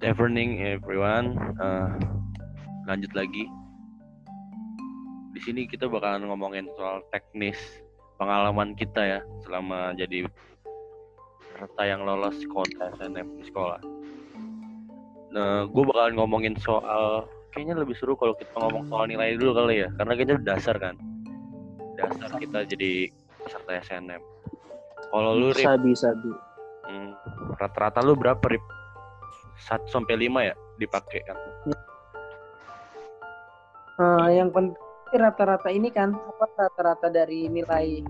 Good evening everyone. Uh, lanjut lagi. Di sini kita bakalan ngomongin soal teknis pengalaman kita ya selama jadi peserta yang lolos kota SNM di sekolah. Nah, gue bakalan ngomongin soal kayaknya lebih seru kalau kita ngomong soal nilai dulu kali ya, karena kayaknya dasar kan. Dasar kita jadi peserta SNM. Kalau lu bisa Rip, bisa bi hmm, rata-rata lu berapa Rip? 1 sampai 5 ya dipakai kan? Eh, yang penting rata-rata ini kan apa rata-rata dari nilai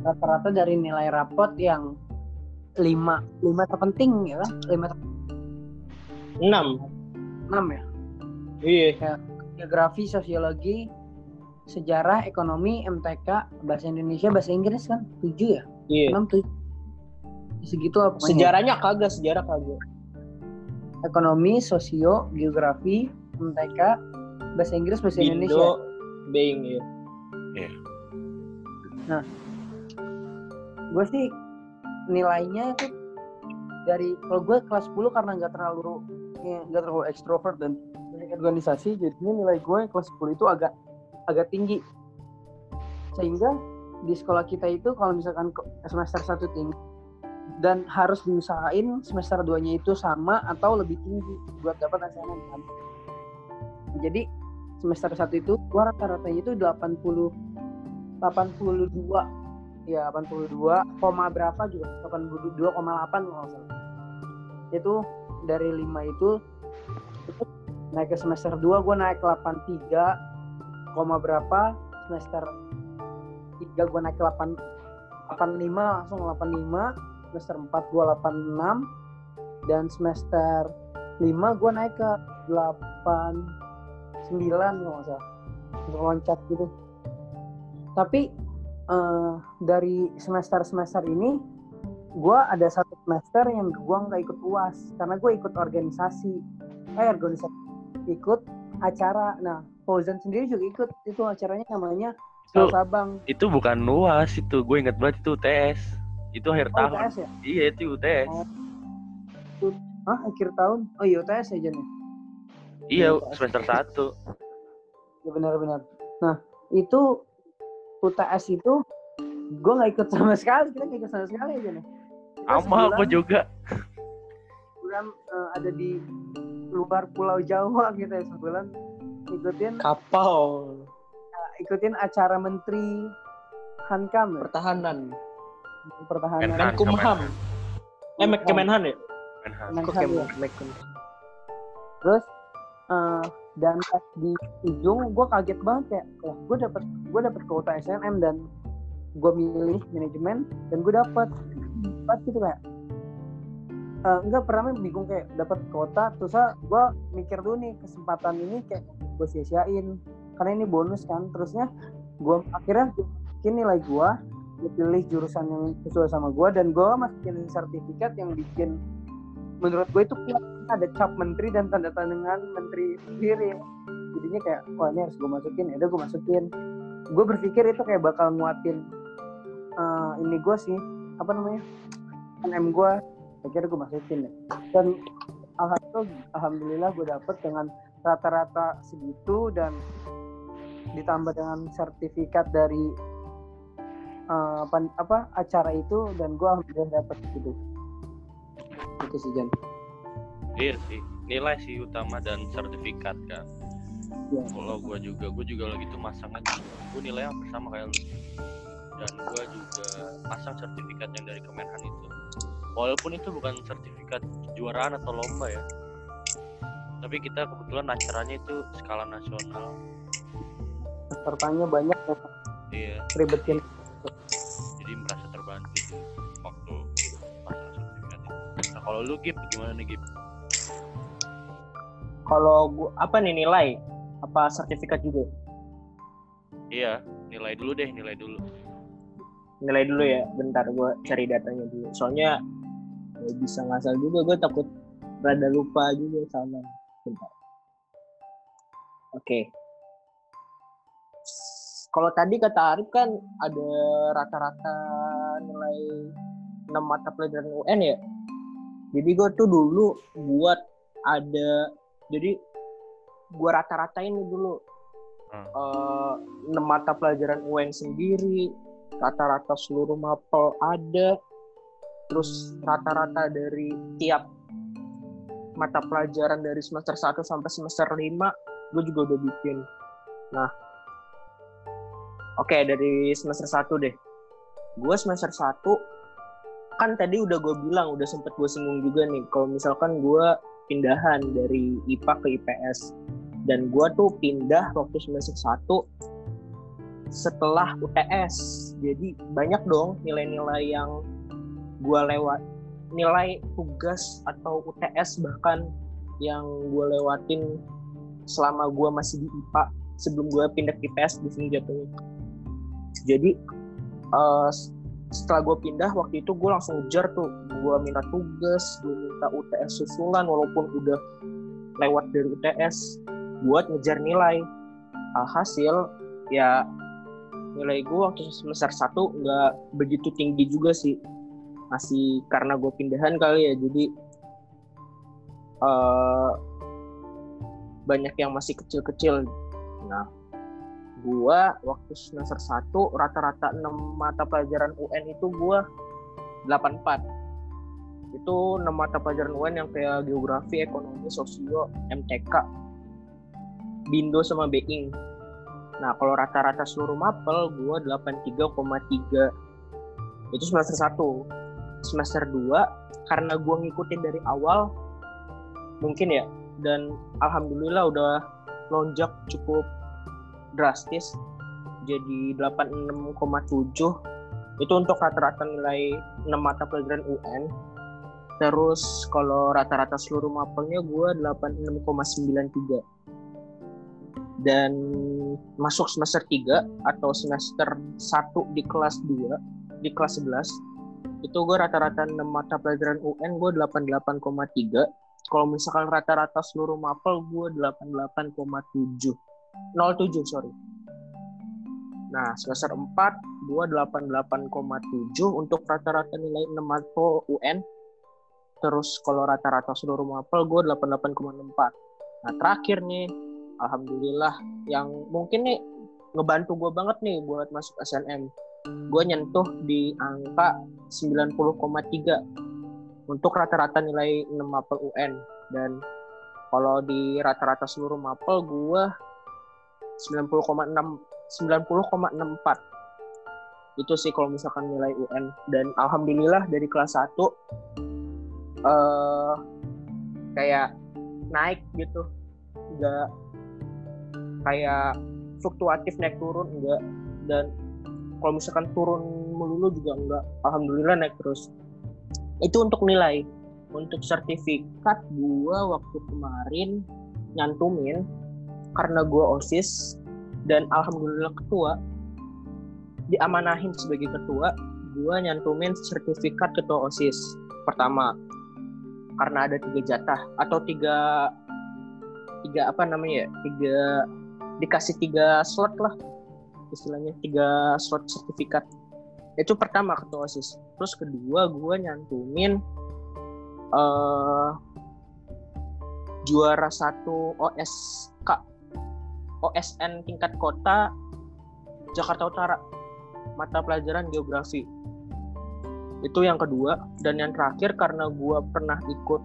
rata-rata dari nilai rapot yang lima lima terpenting ya kan? Lima ter- enam. Enam ya? Iya. Geografi sosiologi sejarah ekonomi MTK bahasa Indonesia bahasa Inggris kan? Tujuh ya? Iya. Enam tujuh segitu pokoknya. Sejarahnya kagak sejarah kagak. Ekonomi sosio geografi MTK bahasa Inggris bahasa Indonesia. Indo Bing ya gue sih nilainya itu dari kalau gue kelas 10 karena nggak terlalu ya, nggak terlalu ekstrovert dan banyak organisasi jadinya nilai gue kelas 10 itu agak agak tinggi. Sehingga di sekolah kita itu kalau misalkan semester 1 tinggi dan harus diusahain semester 2 nya itu sama atau lebih tinggi buat dapat SNM kan. Jadi semester 1 itu gue rata-ratanya itu 80 82 ya 82 koma berapa juga? 82,8 kalau salah. Itu dari 5 itu naik ke semester 2 gue naik ke 83 koma berapa? Semester 3 gue naik ke 8 85 langsung 85 semester 4 gue 86 dan semester 5 gue naik ke 89 kalau nggak salah. Langsung loncat gitu. Tapi eh, dari semester-semester ini gue ada satu semester yang gue nggak ikut uas karena gue ikut organisasi. Eh organisasi. Ikut acara. Nah Fauzan sendiri juga ikut. Itu acaranya namanya Sabang Itu bukan luas itu, gue inget banget itu UTS. Itu akhir oh, tahun. UTS ya Iya itu UTS. Oh. Hah, akhir tahun oh iya UTS aja nih Iya UTS. semester 1 ya benar-benar nah itu UTS itu gue nggak ikut sama sekali kita nggak ikut sama sekali aja nih Kita Sama aku juga. sebulan eh, ada di luar Pulau Jawa gitu ya sebulan ikutin kapal ikutin acara Menteri Hankam ya, pertahanan pertahanan. Menhan. Menkumham eh Kemenhan ya? Menhan. Menhan, kok ya. Terus eh, dan pas di ujung gue kaget banget kayak wah gue dapet gue dapet kuota SNM dan gue milih manajemen dan gue dapet. Pas gitu kayak eh, enggak pernah bingung kayak dapat kuota. Terus gue mikir dulu nih kesempatan ini kayak gue sia-siain. Karena ini bonus kan terusnya gue akhirnya bikin nilai gue gue pilih jurusan yang sesuai sama gue dan gue masukin sertifikat yang bikin menurut gue itu ada cap menteri dan tanda tangan menteri sendiri. Jadinya kayak wah ini harus gue masukin. Ya udah gue masukin. Gue berpikir itu kayak bakal nguatin eh, ini gue sih apa namanya NM gue akhirnya gue masukin ya. Dan alhamdulillah alhamdulillah gue dapet dengan rata-rata segitu dan ditambah dengan sertifikat dari eh, apa, apa acara itu dan gue alhamdulillah dapet gitu itu sih Jan Iya sih. Nilai sih utama dan sertifikat kan. Iya. Kalau gue juga, gue juga lagi tuh masangnya gue nilai hampir sama kayak lu. Dan gue juga pasang sertifikat yang dari Kemenhan itu. Walaupun itu bukan sertifikat kejuaraan atau lomba ya. Tapi kita kebetulan acaranya itu skala nasional. pesertanya banyak ya Iya. ribetin Jadi merasa terbantu waktu. Nah kalau lu Gip gimana nih Gip? kalau gua apa nih nilai apa sertifikat juga Iya, nilai dulu deh, nilai dulu. nilai dulu ya bentar gue cari datanya dulu soalnya ya bisa ngasal juga gue takut rada lupa juga sama bentar oke kalau tadi kata Arif kan ada rata-rata nilai 6 mata pelajaran UN ya Jadi gue tuh dulu buat ada jadi gue rata-ratain dulu Hmm. eh, enam mata pelajaran UN sendiri, rata-rata seluruh mapel ada, terus rata-rata dari tiap mata pelajaran dari semester 1 sampai semester 5 gue juga udah bikin. Nah, oke dari semester 1 deh. Gue semester 1 kan tadi udah gue bilang, udah sempet gue singgung juga nih, kalau misalkan gue pindahan dari IPA ke IPS dan gue tuh pindah waktu semester 1 setelah UTS jadi banyak dong nilai-nilai yang gue lewat nilai tugas atau UTS bahkan yang gue lewatin selama gue masih di IPA sebelum gue pindah ke IPS di sini jatuhnya jadi eh, setelah gue pindah waktu itu gue langsung ngejar tuh. Gue minta tugas gue minta UTS susulan walaupun udah lewat dari UTS buat ngejar nilai. Alhasil ya nilai gue waktu semester 1 nggak begitu tinggi juga sih. Masih karena gue pindahan kali ya jadi eh, banyak yang masih kecil-kecil. Nah gua waktu semester 1 rata-rata 6 mata pelajaran UN itu gua 84 itu 6 mata pelajaran UN yang kayak geografi, ekonomi, sosio, MTK Bindo sama Being nah kalau rata-rata seluruh mapel gua 83,3 itu semester 1 semester 2 karena gua ngikutin dari awal mungkin ya dan alhamdulillah udah lonjak cukup drastis jadi 86,7 itu untuk rata-rata nilai 6 mata pelajaran UN terus kalau rata-rata seluruh mapelnya gue 86,93 dan masuk semester 3 atau semester 1 di kelas 2 di kelas 11 itu gue rata-rata 6 mata pelajaran UN gue 88,3 kalau misalkan rata-rata seluruh mapel gue 88,7 07 sorry. Nah semester 4 gue 88,7 untuk rata-rata nilai 6 mapel UN terus kalau rata-rata seluruh mapel gue 88,64 nah terakhir nih alhamdulillah yang mungkin nih ngebantu gue banget nih buat masuk SNM gue nyentuh di angka 90,3 untuk rata-rata nilai 6 mapel UN dan kalau di rata-rata seluruh mapel gue 90,6 90,64 itu sih kalau misalkan nilai UN dan alhamdulillah dari kelas 1 eh kayak naik gitu. Enggak kayak fluktuatif naik turun enggak dan kalau misalkan turun melulu juga enggak alhamdulillah naik terus. Itu untuk nilai. Untuk sertifikat gua waktu kemarin nyantumin karena gua osis dan alhamdulillah ketua diamanahin sebagai ketua gua nyantumin sertifikat ketua osis pertama. Karena ada tiga jatah atau tiga tiga apa namanya ya tiga dikasih tiga slot lah istilahnya tiga slot sertifikat. Itu pertama ketua osis. Terus kedua gue nyantumin eh juara satu OSK OSN tingkat kota Jakarta Utara mata pelajaran geografi itu yang kedua dan yang terakhir karena gue pernah ikut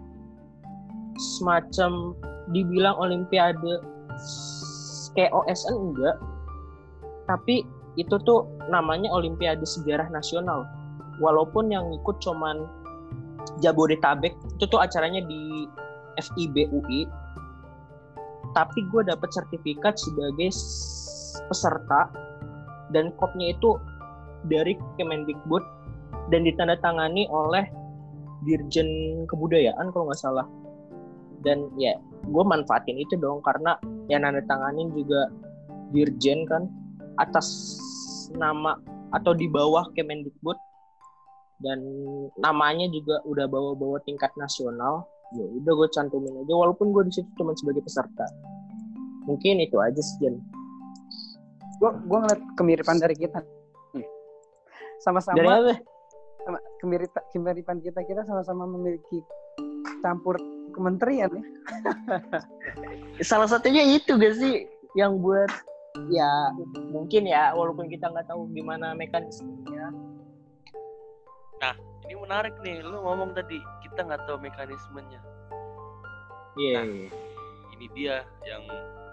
semacam dibilang olimpiade kayak OSN enggak tapi itu tuh namanya Olimpiade Sejarah Nasional. Walaupun yang ikut cuman Jabodetabek, itu tuh acaranya di FIB UI. Tapi gue dapet sertifikat sebagai peserta. Dan kopnya itu dari Kemendikbud. Dan ditandatangani oleh Dirjen Kebudayaan kalau nggak salah. Dan ya, gue manfaatin itu dong. Karena yang nandatanganin juga Dirjen kan atas nama atau di bawah Kemendikbud. Dan namanya juga udah bawa-bawa tingkat nasional ya udah gue cantumin aja walaupun gue di situ cuma sebagai peserta mungkin itu aja sih Jan Gue gue ngeliat kemiripan dari kita. nih. Sama-sama dari apa sama- kemirip- kemiripan kita kita sama-sama memiliki campur kementerian ya. Salah satunya itu gak sih yang buat ya mungkin ya walaupun kita nggak tahu gimana mekanismenya. Ini menarik nih, lu ngomong tadi kita nggak tahu mekanismenya. Iya. Nah. Ini dia yang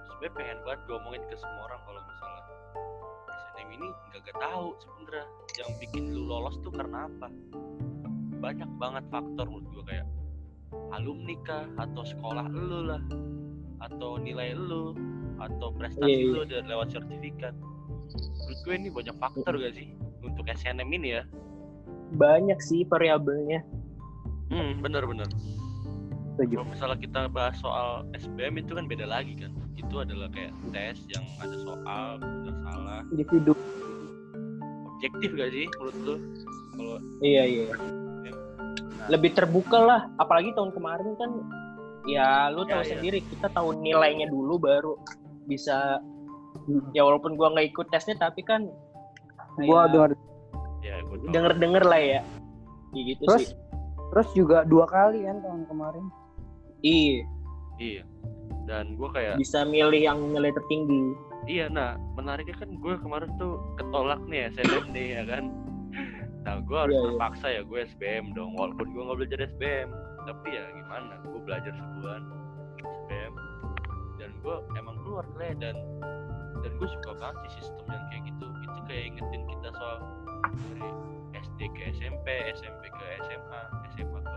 sebenarnya pengen banget gue omongin ke semua orang kalau misalnya SNM ini nggak gak tahu sebenernya yang bikin lu lolos tuh karena apa. Banyak banget faktor menurut gue kayak alumni kah atau sekolah lu lah atau nilai lu atau prestasi Iya, iya. lu dari lewat sertifikat. Menurut gue ini banyak faktor gak sih untuk SNM ini ya? Banyak sih variabelnya. Hmm, bener-bener. Setuju. Kalau misalnya kita bahas soal SBM itu kan beda lagi kan. Itu adalah kayak tes yang ada soal, benar salah. Individu. Objektif gak sih menurut lu? Kalau Iya iya. Lebih terbuka lah, apalagi tahun kemarin kan ya lu Ya, tahu ya. sendiri kita tahu nilainya dulu baru bisa ya walaupun gua nggak ikut tesnya tapi kan Gua kayak dengar ya gue tahu. denger-denger lah ya. Ya gitu Terus? sih. Terus juga dua kali kan tahun kemarin. Iya, Iya. Dan gue kayak bisa milih yang nilai tertinggi. iya nah menariknya kan gue kemarin tuh ketolak nih SNM nih ya kan. Nah gue harus Iya, iya. terpaksa ya gue SBM dong walaupun gue nggak belajar SBM tapi ya gimana gue belajar sebulan SBM dan gue emang keluar lah dan dan gue suka banget sih sistem yang kayak gitu itu kayak ingetin kita soal dari SD ke SMP SMP ke SMA SMA ke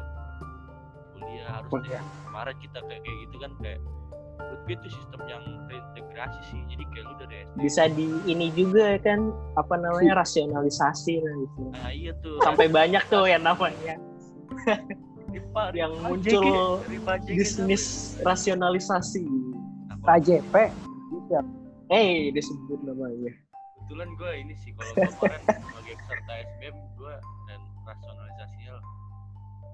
kuliah harus Kuliah. kemarin kita kayak kayak gitu kan kayak menurut gue itu sistem yang terintegrasi sih jadi kayak lu dari SD Bisa di ini juga kan apa namanya rasionalisasi lah gitu. nah iya tuh Sampai banyak tuh yang namanya Ripa, yang Ripa muncul bisnis rasionalisasi. KJP. Bisa. Eh, disebut namanya. Kebetulan gue ini sih kalau kemarin sebagai peserta SBM gue dan rasionalisasinya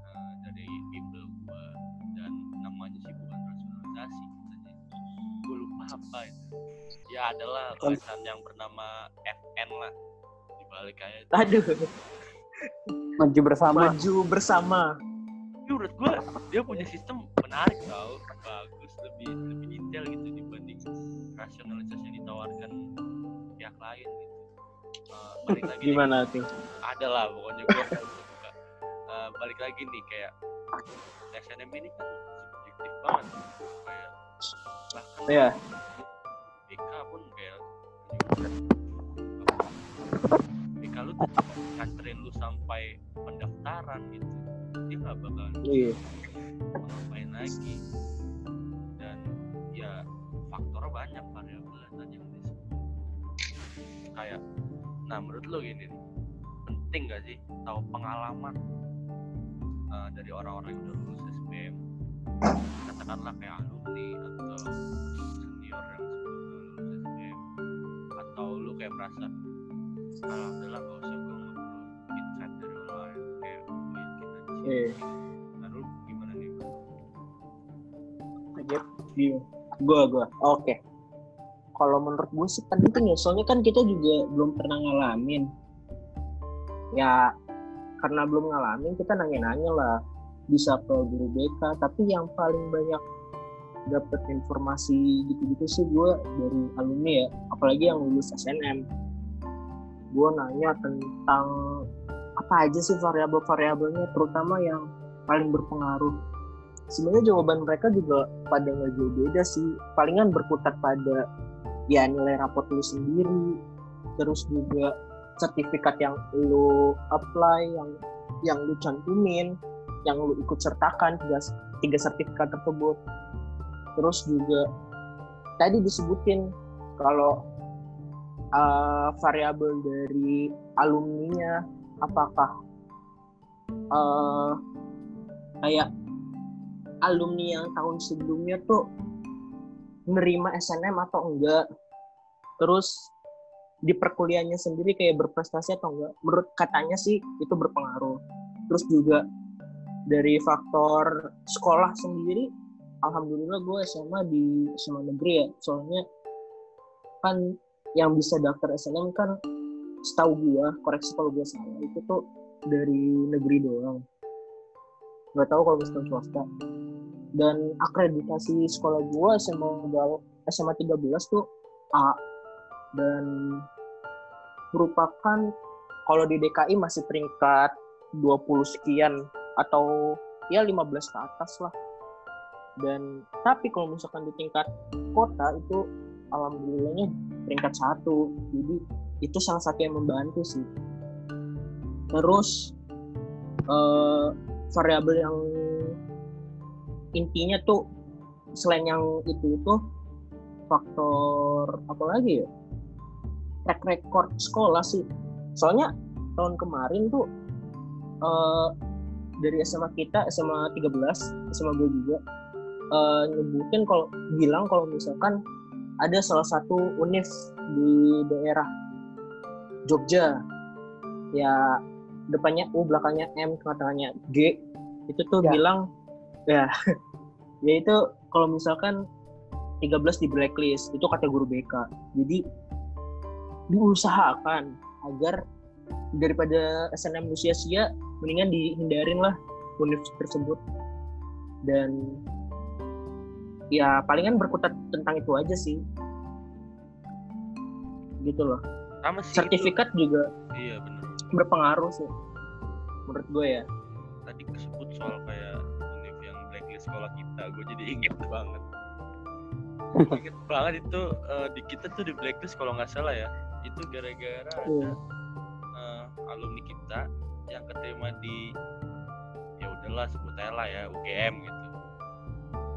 eh, dari bimbel gue dan namanya sih bukan rasionalisasi katanya. Gue lupa apa itu. Ya adalah tulisan yang bernama FN lah. Di balik kayak itu. Aduh, Maju bersama. maju bersama. Tapi menurut gue dia punya sistem menarik tau. Bagus lebih lebih detail gitu dibanding rasionalisasi yang ditawarkan pihak lain gitu. Eh, balik lagi nih, Gimana tuh? ada lah pokoknya gue Eh, balik lagi nih kayak SNM ini kan subjektif banget. Kayak bahkan Iya. BK pun kayak BK lu tuh nganterin lu sampai pendaftaran gitu. Dia nggak bakal mau ngapain lagi. Dan ya faktor banyak variabel kayak nah menurut lo gini nih, penting gak sih tahu pengalaman uh, dari orang-orang yang udah lulus SBM katakanlah kayak alumni atau senior yang sebelum lulus SBM atau lu kayak merasa ah udahlah gak usah gue nggak perlu insight dari orang lain kayak gue yakin aja Iya. nah lu gimana nih? Iya. Gua gua. Oke. Kalau menurut gue sih penting ya, soalnya kan kita juga belum pernah ngalamin. Ya karena belum ngalamin kita nanya-nanya lah. Bisa ke guru BK tapi yang paling banyak dapat informasi gitu-gitu sih gue dari alumni ya. Apalagi yang lulus SNM gue nanya tentang apa aja sih variabel-variabelnya terutama yang paling berpengaruh. Sebenarnya jawaban mereka juga pada nggak jauh beda sih. Palingan berkutat pada ya nilai raport lu sendiri terus juga sertifikat yang lu apply yang yang lu cantumin yang lu ikut sertakan tiga, tiga sertifikat tersebut. Terus juga tadi disebutin kalau uh, variabel dari alumninya apakah uh, kayak alumni yang tahun sebelumnya tuh menerima SNM atau enggak terus di perkuliahannya sendiri kayak berprestasi atau enggak? Menurut katanya sih itu berpengaruh. Terus juga dari faktor sekolah sendiri alhamdulillah gue SMA di SMA negeri ya. Soalnya kan yang bisa daftar SNM kan setahu gue koreksi kalau gue salah itu tuh dari negeri doang. Nggak tahu kalau misalkan swasta. Dan akreditasi sekolah gua SMA SMA 13 tuh A dan merupakan kalau di DKI masih peringkat 20 sekian atau ya 15 ke atas lah. Dan tapi kalau misalkan di tingkat kota itu alhamdulillahnya peringkat satu. Jadi itu salah satu yang membantu sih. Terus eh, variabel yang intinya tuh selain yang itu itu faktor apa lagi ya track record sekolah sih. Soalnya tahun kemarin tuh eh, dari SMA kita SMA 13 SMA gue juga eh, nyebutin kalau bilang kalau misalkan ada salah satu univ di daerah Jogja. Ya depannya U belakangnya M tengah-tengahnya G. Itu tuh Ya. bilang ya ya itu kalau misalkan 13 di blacklist itu kata guru BK jadi diusahakan agar daripada SNM sia-sia mendingan dihindarin lah univ tersebut. Dan ya palingan berkutat tentang itu aja sih. Gitu loh. Sama sih sertifikat juga itu. iya bener. berpengaruh sih menurut gue ya. Tadi kesebut soal kayak univ yang blacklist sekolah kita gue jadi inget banget. Inget banget itu eh, di kita tuh di blacklist kalau nggak salah ya itu gara-gara ada Iya. eh, alumni kita yang keterima di ya udahlah sebut aja lah ya UGM gitu.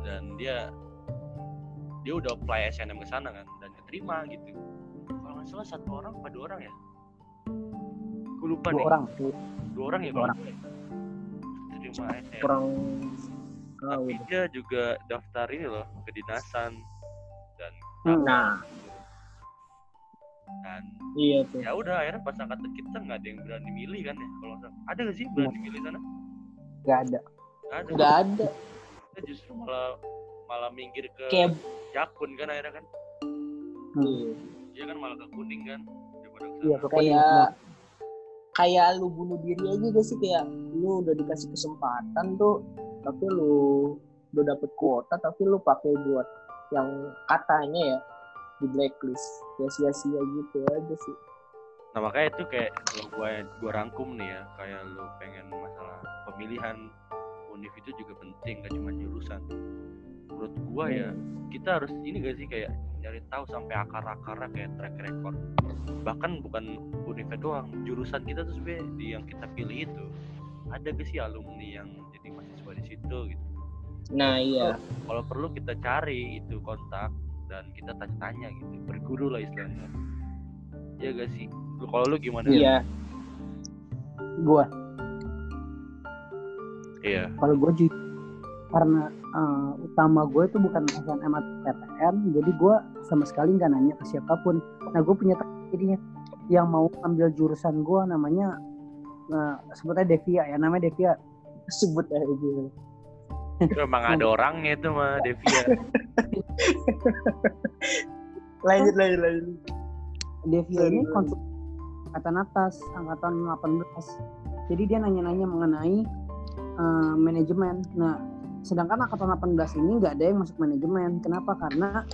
Dan dia dia udah apply SNM ke sana kan dan keterima gitu. Kalau nggak salah satu orang apa dua orang ya? Gue lupa dua nih orang dua orang ya Dua kalau orang. nggak salah ya. terima SNM kurang tapi dia juga daftar ini loh kedinasan. Dan nah dan iya tuh. ya udah akhirnya pas angkatan kita nggak ada yang berani milih kan ya kalau ada nggak sih berani milih sana? Nggak ada. Nggak ada. Nggak ada. Kita justru malah malah minggir ke kayak Jakun kan akhirnya kan? Iya. dia kan malah ke kuning kan daripada ke iya kayak kayak lu bunuh diri aja gak sih? Kayak lu udah dikasih kesempatan tuh tapi lu udah dapet kuota tapi lu pakai buat yang katanya ya di blacklist. Ya sia-sia gitu aja sih. Nah makanya itu kayak kalau gua gua rangkum nih ya kayak lu pengen masalah pemilihan univ itu juga penting gak cuma jurusan. Menurut gua ya kita harus ini gak sih kayak nyari tahu sampai akar-akarnya kayak track record. Bahkan bukan univnya doang jurusan kita tuh sebenarnya di yang kita pilih itu ada gak sih alumni yang jadi mahasiswa di situ gitu? Nah iya. Kalau perlu kita cari itu kontak dan kita tanya-tanya gitu berguru lah istilahnya. Ya gak sih? Lu kalau lu gimana? Iya. Gue iya. Kalau gue jujur karena eh, utama gue itu bukan SNM atau PTN jadi gue sama sekali nggak nanya ke siapa pun. Nah gue punya jadinya yang mau ambil jurusan gue namanya nah, sebutnya Devia ya namanya Devia. Sebut aja gitu itu emang ada orangnya itu mah Devia. Lanjut lanjut lanjut. Devia ini konsul angkatan atas angkatan 18 jadi dia nanya-nanya mengenai eh, manajemen. Nah sedangkan angkatan 18 ini nggak ada yang masuk manajemen. Kenapa? Karena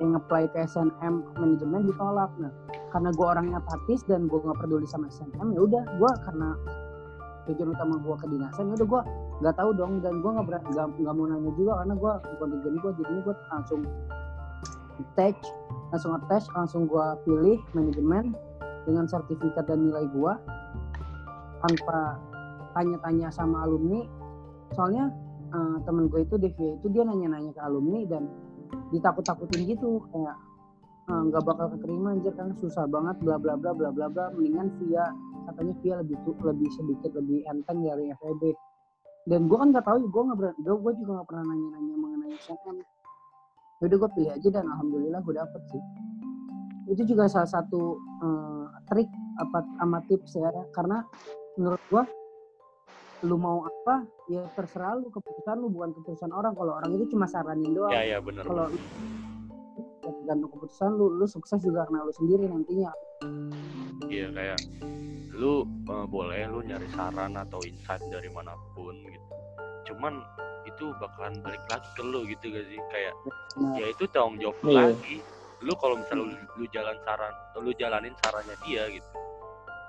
yang apply ke SNM manajemen ditolak. Nah karena gue orangnya apatis dan gue nggak peduli sama SNM ya udah gue karena tujuan utama gue kedinasan ya udah gue nggak tahu dong dan gue nggak nggak mau nanya juga karena gue bukan tujuan gue jadinya gue langsung attach langsung attach langsung gue pilih manajemen dengan sertifikat dan nilai gue tanpa tanya-tanya sama alumni. Soalnya eh, temen gue itu Devia itu dia nanya-nanya ke alumni dan ditakut-takutin gitu kayak eh, nggak bakal keterima anjir kan susah banget bla bla bla bla bla bla mendingan via katanya via lebih lebih sedikit lebih enteng dari FEB dan gue kan nggak tahu gue nggak berani gue juga nggak pernah nanya-nanya mengenai SNM udah gue pilih aja dan alhamdulillah gue dapet sih. Itu juga salah satu eh, trik apa sama tips ya. Karena menurut gue lu mau apa ya terserah lu keputusan lu bukan keputusan orang. Kalau orang itu cuma saranin doang. Ya ya benar kalau ya tergantung keputusan lu lu sukses juga karena lu sendiri nantinya. Iya kayak lu uh, boleh lu nyari saran atau insight dari mana pun gitu. Cuman itu bakalan balik lagi ke lu gitu gak sih? Kayak Nah, ya itu tanggung jawab Iya. lagi. Lu kalau misalnya lu, lu jalan saran lu jalanin sarannya dia gitu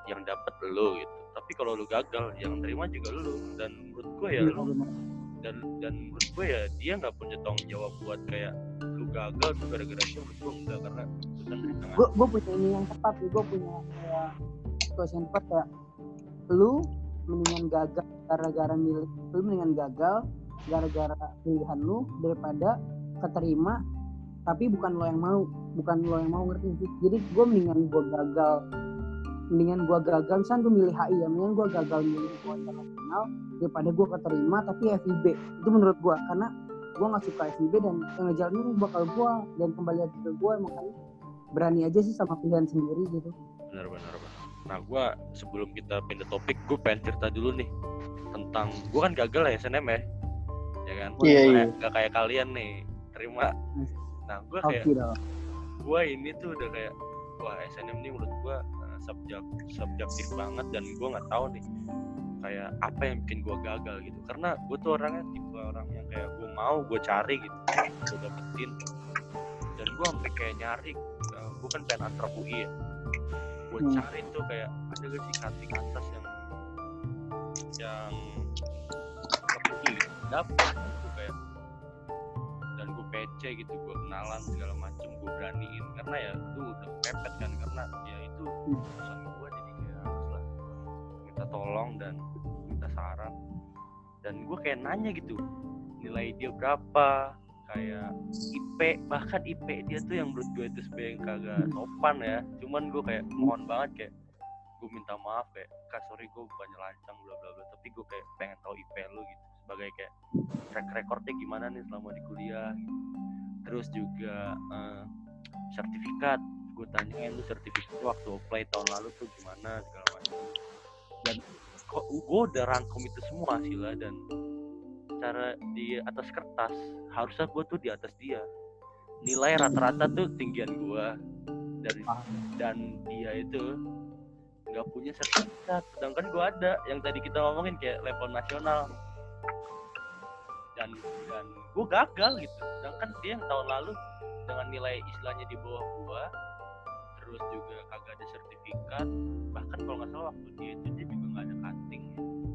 yang dapat lu gitu. Tapi kalau lu gagal yang terima juga lu. Dan menurut gue ya iya, lu dan dan menurut gue ya dia nggak punya tanggung jawab buat kayak lu gagal tuh gara-gara dia. Menurut gue enggak karena itu kan gue gue punya ini yang tepat gue punya kayak situasi yang kayak lu mendingan gagal gara-gara milik lu mendingan gagal gara-gara pilihan lu daripada keterima tapi bukan lo yang mau bukan lo yang mau ngerti sih? Jadi gue mendingan gue gagal mendingan gue gagal misalnya gue milih HI ya mendingan gue gagal milih gue internasional daripada gue keterima tapi FIB itu menurut gue karena gue nggak suka FIB dan yang ngejalanin bakal gue dan kembali lagi ke gue makanya berani aja sih sama pilihan sendiri gitu. Benar benar benar nah gue sebelum kita pindah topik gue pengen cerita dulu nih tentang gue kan gagal ya SNM ya? Ya kan? Iya, iya. gak kayak kalian nih terima. Nah gue kayak gue ini tuh udah kayak wah SNM ini menurut gue uh, subjek subjektif banget dan gue nggak tahu nih kayak apa yang bikin gue gagal gitu. Karena gue tuh orangnya tipe orang yang kayak gue mau gue cari gitu gue dapetin. Dan gue sampai kayak nyari uh, gue kan pengen antar UI ya gue Hmm. cari tuh kayak ada gak sih kating atas yang yang UI dapet gue kayak dan gue PC gitu gue kenalan segala macem gue beraniin. Karena ya itu udah pepet kan karena ya itu urusan gue jadi kayak harus lah minta tolong dan minta saran. Dan gue kayak nanya gitu nilai dia berapa kayak IP bahkan IP dia tuh yang menurut gue itu sebenarnya kagak sopan ya. Cuman gue kayak mohon banget kayak gue minta maaf kayak kak sorry gue bukannya lancang bla bla bla. Tapi gue kayak pengen tahu IP lu gitu sebagai kayak track recordnya gimana nih selama di kuliah gitu. terus juga eh, sertifikat. Gue tanyain lu sertifikat waktu apply tahun lalu tuh gimana? segala macam. Dan gue udah rangkum itu semua sila dan cara di atas kertas harusnya gue tuh di atas dia. Nilai rata-rata tuh tinggian gue dan dan dia itu nggak punya sertifikat. Sedangkan gue ada yang tadi kita ngomongin kayak level nasional. Dan dan gue gagal gitu. Sedangkan dia yang tahun lalu dengan nilai istilahnya di bawah gue terus juga kagak ada sertifikat. Bahkan kalau nggak salah waktu dia itu dia juga nggak ada cutting.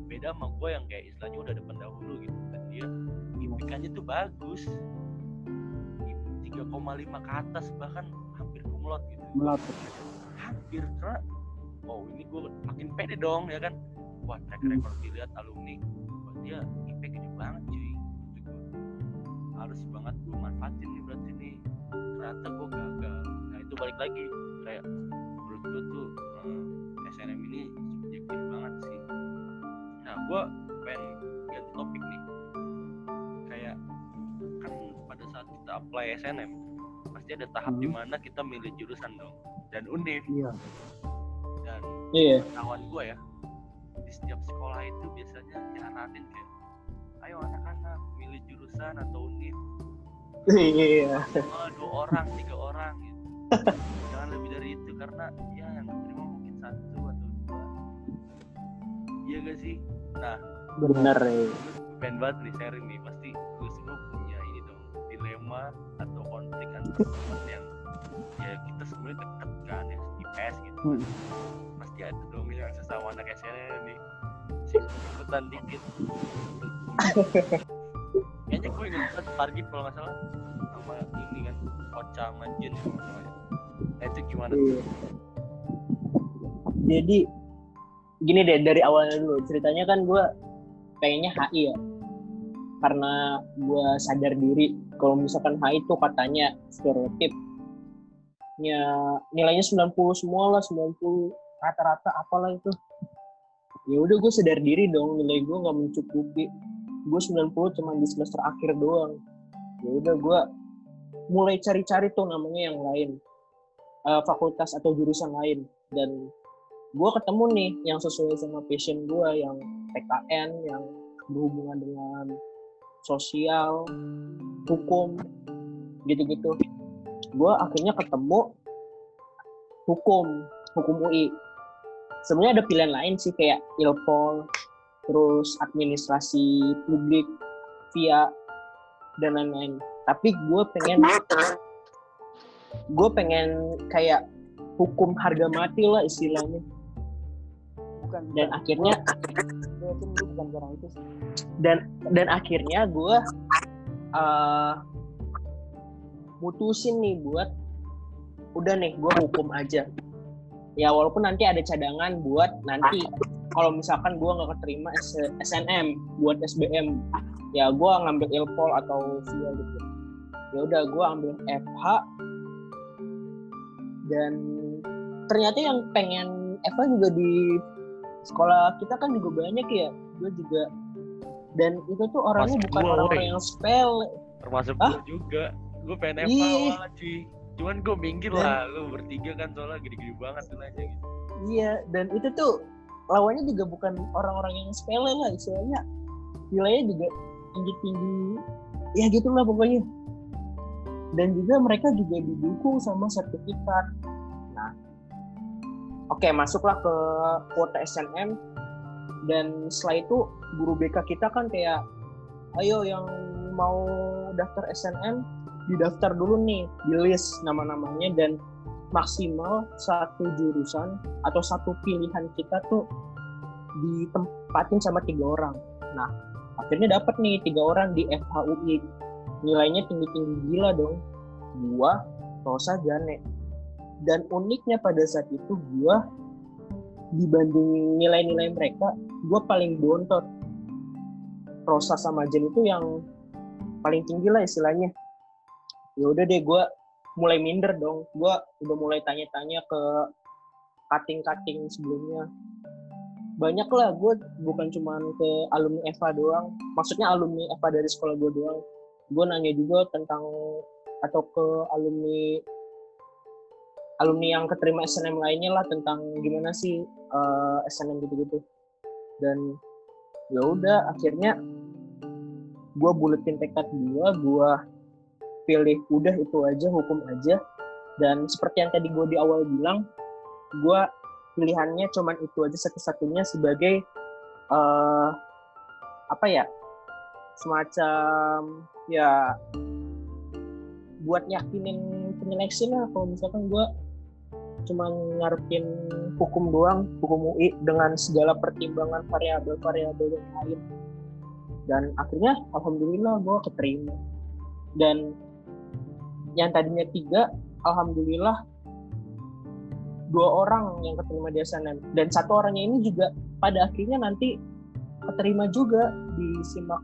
Beda sama gue yang kayak istilahnya udah ada pendahulu gitu dia IPK-nya tuh bagus. 3,5 ke atas bahkan hampir kumlot gitu. Melatih hampir karena oh ini gue makin pede dong ya kan? Wah track record dilihat alumni. Wah dia IP gede banget cuy. Gitu harus banget gue manfaatin nih berarti nih. Ternyata gue gagal. Nah itu balik lagi. Kayak menurut gue tuh eh, SNM ini subjektif banget sih. Nah gue pengen ganti topik nih pada saat kita apply SNM pasti ada tahap Hmm. di mana kita milih jurusan dong dan univ iya dan Iya. kawan gue ya di setiap sekolah itu biasanya nyaranin kayak ayo anak-anak milih jurusan atau univ Iya. oh, dua orang tiga orang gitu jangan lebih dari itu karena ya yang terima mungkin satu atau dua iya gak sih nah Bener ya. pengen banget nih sharing nih dilema atau konflik antar teman yang ya kita sebenarnya deket kan ya IPS gitu. Hmm. pasti ada dong yang sesama anak SNM nih. Sih ikutan dikit. Kayaknya gue inget banget Targib kalau nggak salah. Sama ini kan Ocha sama Jin ya. Nah itu gimana? Tuh? Iya. Jadi gini deh dari awalnya dulu. Ceritanya kan gue pengennya HI ya. Karena gue sadar diri kalau misalkan HI itu katanya stereotip ya nilainya 90 semua lah 90 rata-rata apalah itu. Ya udah gue sadar diri dong nilai gue nggak mencukupi. Gue 90 cuma di semester akhir doang. Ya udah gue mulai cari-cari tuh namanya yang lain. Eh, fakultas atau jurusan lain. Dan gue ketemu nih yang sesuai sama passion gue yang PKN yang berhubungan dengan sosial hukum gitu-gitu. Gue akhirnya ketemu hukum hukum UI sebenarnya ada pilihan lain sih kayak ilpol terus administrasi publik via dan lain-lain. Tapi gue pengen gue pengen kayak hukum harga mati lah istilahnya. Bukan dan akhirnya gue yakin lu bukan orang itu sih. Dan dan akhirnya gue uh, mutusin nih buat udah nih gue hukum aja. Ya walaupun nanti ada cadangan buat nanti kalau misalkan gue nggak keterima SNM buat SBM ya gue ngambil ilpol atau via gitu. Ya udah gue ambil FH dan ternyata yang pengen FH juga di sekolah kita kan juga banyak ya. Gue juga. Dan itu tuh orangnya Masuk bukan orang-orang yang spell termasuk Hah? gue juga. Gue pengen Ih. Eva awalnya cuy cuman gue minggir Dan- lah. Lu bertiga kan soalnya gede-gede banget nilainya gitu. Iya, dan itu tuh lawannya juga bukan orang-orang yang sepele lah, istilahnya. Nilainya juga tinggi-tinggi, ya gitulah pokoknya. Dan juga mereka juga didukung sama sertifikat. Nah, oke masuklah ke kuota SNM dan setelah itu guru BK kita kan kayak, ayo yang mau daftar SNM didaftar dulu nih di list nama-namanya dan maksimal satu jurusan atau satu pilihan kita tuh ditempatin sama tiga orang. Nah, akhirnya dapat nih tiga orang di FHUI. Nilainya tinggi-tinggi gila dong. Gua, Rosa, Jane. Dan uniknya pada saat itu gua dibanding nilai-nilai mereka, gua paling bontot. Rosa sama Jen itu yang paling tinggi lah istilahnya. Ya udah deh gua mulai minder dong. Gue udah mulai tanya-tanya ke cutting-cutting sebelumnya. Banyak lah, gue bukan cuma ke alumni Eva doang. Maksudnya alumni Eva dari sekolah gue doang. Gue nanya juga tentang atau ke alumni alumni yang keterima SNM lainnya lah tentang gimana sih eh, SNM gitu-gitu. Dan ya udah akhirnya gue buletin tekad gue, gue pilih udah itu aja hukum aja. Dan seperti yang tadi gue di awal bilang gue pilihannya cuman itu aja satu-satunya sebagai eh apa ya semacam ya buat yakinin penyeleksi lah. Kalau misalkan gue cuman ngarepin hukum doang hukum UI dengan segala pertimbangan variabel-variabel yang lain. Dan akhirnya alhamdulillah gue keterima. Dan yang tadinya tiga, alhamdulillah dua orang yang keterima di SNM dan satu orangnya ini juga pada akhirnya nanti keterima juga di simak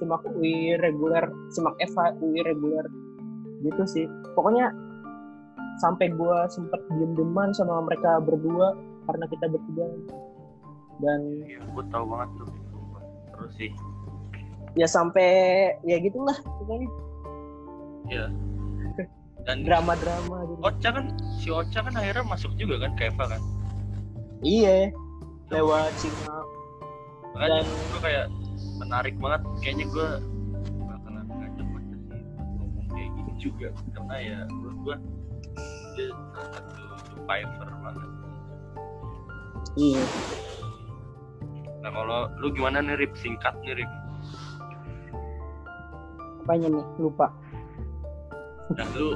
simak UI reguler, simak Eva UI reguler. Gitu sih. Pokoknya sampai gua sempet diem-deman sama mereka berdua karena kita bertiga dan Iya, gue tahu banget tuh. Terus sih, ya sampai ya gitulah pokoknya dan drama-drama gitu. Ocha kan, si Ocha kan akhirnya masuk juga kan ke Eva kan. Iya, lewat simak Makanya Dan- gue kayak menarik banget. Kayaknya gue bakalan ngajak Ocha sih ngomong kayak gini juga. Karena ya menurut gue dia salah satu survivor banget. Iya. Nah kalau lu gimana nih Rip? Singkat nih Rip. apanya nih lupa Nah lu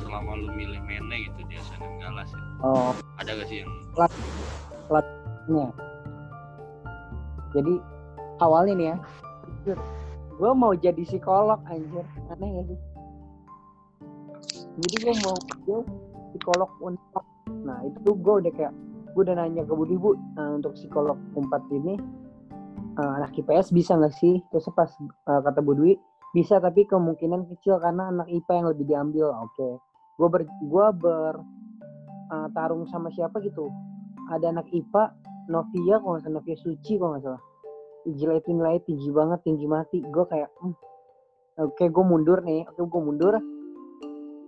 selama lu milih Mene gitu di SNM Galas ya. oh Ada gak sih yang nya jadi awalnya nih ya gue mau jadi psikolog anjir aneh gak sih jadi gue mau jadi psikolog unpad nah itu gue udah kayak gue udah nanya ke Budi bu eh, untuk psikolog unpad ini eh, anak IPS bisa nggak sih? Terus pas eh, kata Bu Dwi bisa tapi kemungkinan kecil karena anak IPA yang lebih diambil. Oke gue ber gue ber eh, tarung sama siapa gitu? Ada anak IPA Novia kalau nggak salah Novia Suci kalau nggak salah. Gila itu nilai tinggi banget tinggi mati. Gue kayak "Hmm, oke gue mundur nih oke gue mundur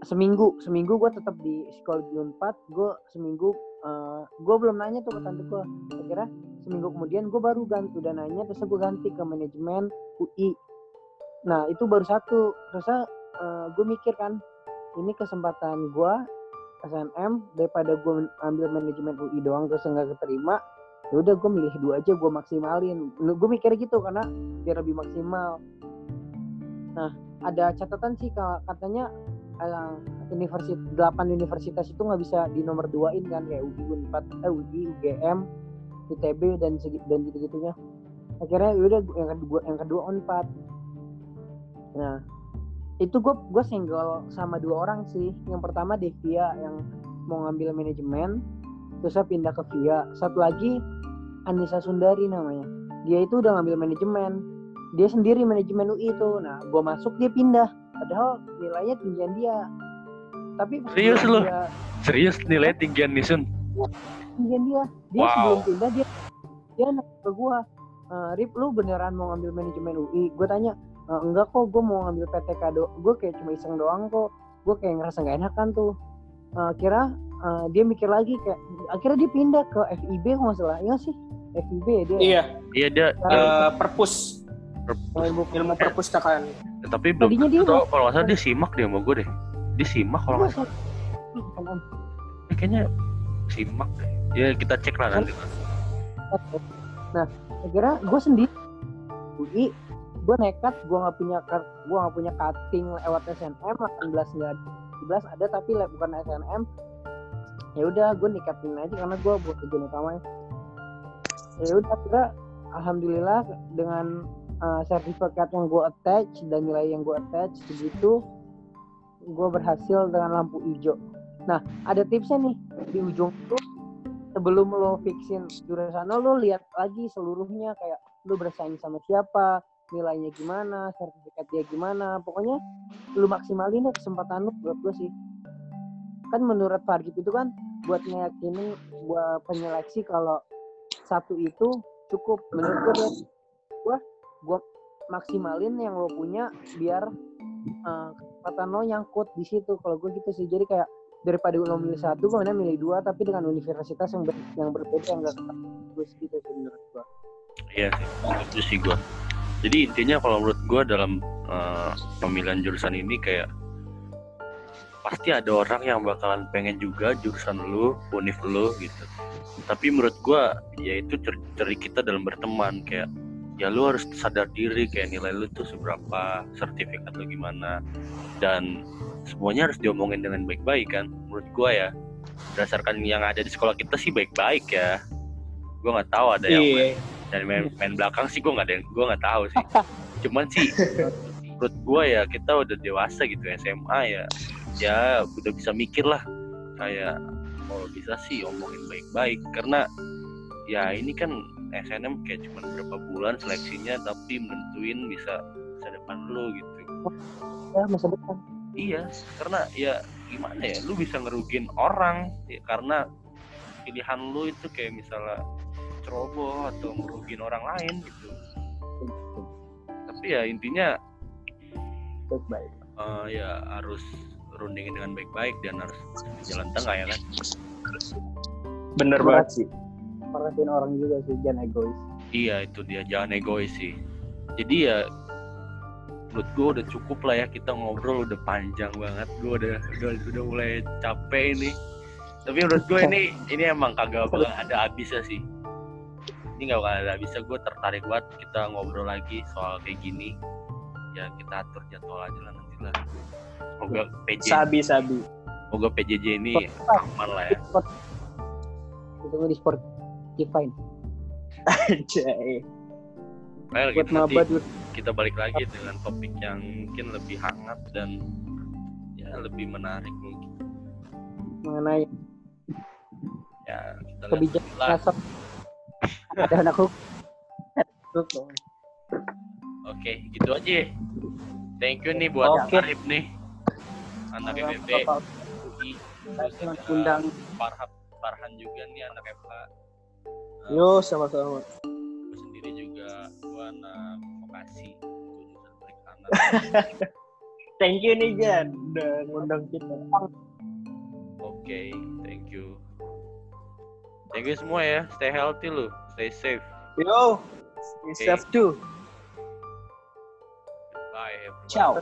seminggu seminggu gue tetap di psikologi unpad gue seminggu gue belum nanya tuh ke tante gue akhirnya seminggu kemudian gue baru ganti udah nanya terus gue ganti ke manajemen UI nah itu baru satu. Terus gue mikir kan ini kesempatan gue SNM daripada gue ambil manajemen UI doang terus nggak keterima ya udah gue milih dua aja gue maksimalin. Gue mikir gitu karena biar lebih maksimal. Nah ada catatan sih katanya uh, universitas delapan universitas itu nggak bisa di nomor duain kan kayak UI Unpad eh UI UGM ITB dan segi, dan gitu gitunya akhirnya ya udah yang kedua yang kedua Unpad nah itu gue gue single sama dua orang sih. Yang pertama Devia yang mau ngambil manajemen terus saya pindah ke Via. Satu lagi Anissa Sundari namanya. Dia itu udah ngambil manajemen. Dia sendiri manajemen UI itu nah gue masuk dia pindah padahal nilainya tinggian dia. Tapi Serius lu? dia, Serius nilai tinggian Nisun? tinggian dia. Dia Wow. sebelum pindah dia dia nanya ke gue "Eh, Rip lu beneran mau ngambil manajemen UI gue tanya "Eh, enggak kok gue mau ngambil PTK do gue kayak cuma iseng doang kok. Gue kayak ngerasa nggak enakan tuh. Eh, kira eh, dia mikir lagi kayak akhirnya dia pindah ke FIB nggak salah. Ya sih FIB dia. Iya, Iya dia eh, perpus. Oh, ilmu ilmu perpustakaan. Tapi belum tadinya dia tau kalau nggak salah dia simak dia sama gue deh. Dia simak kalau nggak salah. Eh, Kayaknya simak deh. Ya kita cek lah nanti. Nah, akhirnya gue sendiri UI, gue nekat, gue nggak punya kar- gue nggak punya cutting lewat SNM, 18 nggak ada, 17 ada tapi bukan SNM. Ya udah, gue nikatin aja karena gue buat tujuan utamanya. Ya udah, akhirnya alhamdulillah dengan uh, sertifikat yang gue attach dan nilai yang gue attach segitu, gue berhasil dengan lampu hijau. Nah, ada tipsnya nih di ujung itu sebelum lo fixin jurusan lo, lo lihat lagi seluruhnya kayak lo bersaing sama siapa, nilainya gimana, sertifikat dia gimana, pokoknya lo maksimalin kesempatan lo buat gue sih. Kan menurut Fargit itu kan buat ngeyakinin buat penyeleksi kalau satu itu cukup menurut gue gue gue maksimalin yang lo punya biar eh, kesempatan lo nyangkut di situ kalau gue gitu sih jadi kayak daripada lo milih satu gue mending milih dua tapi dengan universitas yang ber- yang berbeda yang gak bagus gitu sih menurut gue Iya sih, itu sih gue. Jadi intinya kalau menurut gue dalam eh, pemilihan jurusan ini kayak pasti ada orang yang bakalan pengen juga jurusan lu, univ lu gitu. Tapi menurut gue ya itu cer- ceri kita dalam berteman kayak ya lu harus sadar diri kayak nilai lu tuh seberapa, sertifikat lu gimana dan semuanya harus diomongin dengan baik-baik kan. Menurut gue ya berdasarkan yang ada di sekolah kita sih baik-baik ya. Gue nggak tahu ada yang Iya. dari main, main belakang sih gue nggak ada gue nggak tahu sih cuman sih menurut gue ya kita udah dewasa gitu SMA ya ya udah bisa mikir lah kayak kalau bisa sih omongin baik-baik karena ya ini kan SNM kayak cuma berapa bulan seleksinya tapi menentuin bisa masa depan lu gitu. Ya masa depan. Iya karena ya gimana ya lu bisa ngerugin orang ya, karena pilihan lu itu kayak misalnya ceroboh atau ngerugin orang lain gitu. Tapi ya intinya baik baik eh, ya harus rundingin dengan baik-baik dan harus di jalan tengah ya kan. Bener banget sih. Perhatiin orang juga sih jangan egois. Iya itu dia jangan egois sih. Jadi ya menurut gue udah cukup lah ya kita ngobrol udah panjang banget. Gue udah udah udah mulai capek ini. Tapi menurut gue ini ini emang kagak bakal ada habisnya sih. Ini gak bakal ada habisnya. Gue tertarik banget kita ngobrol lagi soal kayak gini. Ya kita atur jadwal aja lah nanti lah. Semoga PJ Sabi sabi. semoga PJJ ini aman lah ya. Ketemu di sport Spotify Anjay. Well, buat kita nanti mabat kita balik lagi dengan topik yang mungkin lebih hangat dan ya lebih menarik mungkin. Mengenai ya kita kebijakan ada anak hukum oke gitu aja. Ya. thank you nih buat Oke. Arif nih. Anak UI terus undang. Farhan Farhan juga nih anak FH Yo sama-sama. Gua sendiri juga gua anak vokasi jurusan perikanan Thank you nih Jan udah ngundang kita. oke thank you thank you semua ya stay healthy lu stay safe Yo, stay safe too. bye everyone Ciao.